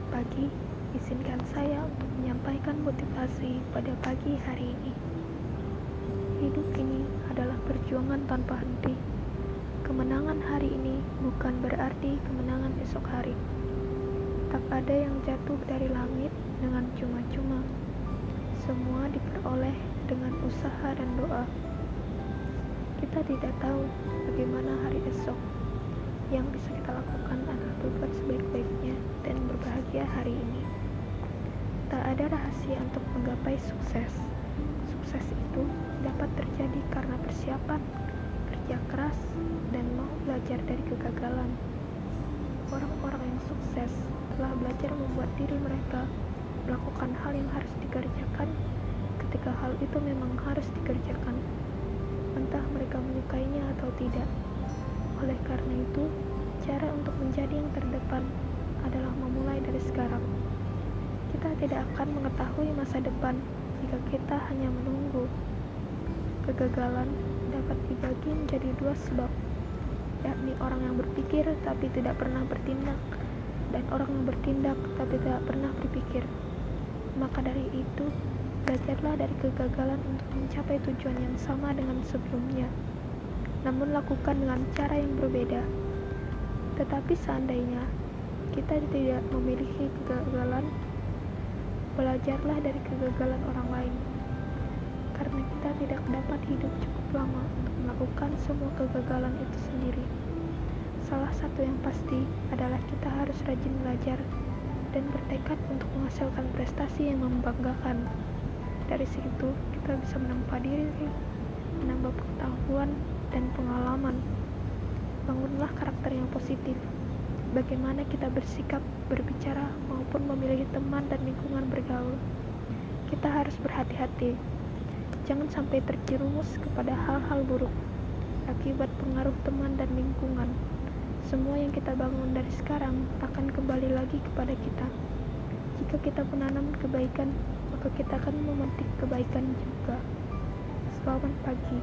pagi, izinkan saya untuk menyampaikan motivasi pada pagi hari ini. Hidup ini adalah perjuangan tanpa henti. Kemenangan hari ini bukan berarti kemenangan esok hari. Tak ada yang jatuh dari langit dengan cuma-cuma. Semua diperoleh dengan usaha dan doa. Kita tidak tahu bagaimana hari esok. Yang bisa kita lakukan adalah berbuat sebaik-baiknya dan berbahagia hari ini. Tak ada rahasia untuk menggapai sukses. Sukses itu dapat terjadi karena persiapan, kerja keras, dan mau belajar dari kegagalan. Orang-orang yang sukses telah belajar membuat diri mereka melakukan hal yang harus dikerjakan ketika hal itu memang harus dikerjakan, entah mereka menyukainya atau tidak. Oleh karena itu, menjadi yang terdepan adalah memulai dari sekarang. Kita tidak akan mengetahui masa depan jika kita hanya menunggu. Kegagalan dapat dibagi menjadi dua sebab, yakni orang yang berpikir tapi tidak pernah bertindak, dan orang yang bertindak tapi tidak pernah berpikir. Maka dari itu, belajarlah dari kegagalan untuk mencapai tujuan yang sama dengan sebelumnya, namun lakukan dengan cara yang berbeda. Tetapi seandainya kita tidak memiliki kegagalan, belajarlah dari kegagalan orang lain karena kita tidak dapat hidup cukup lama untuk melakukan semua kegagalan itu sendiri. Salah satu yang pasti adalah kita harus rajin belajar dan bertekad untuk menghasilkan prestasi yang membanggakan. Dari situ, kita bisa menempa diri, menambah pengetahuan dan pengalaman. Bangunlah karakter yang positif. Bagaimana kita bersikap, berbicara, maupun memilih teman dan lingkungan bergaul. Kita harus berhati-hati jangan sampai terjerumus kepada hal-hal buruk akibat pengaruh teman dan lingkungan. Semua yang kita bangun dari sekarang akan kembali lagi kepada kita. Jika kita menanam kebaikan, maka kita akan memetik kebaikan juga. Selamat pagi.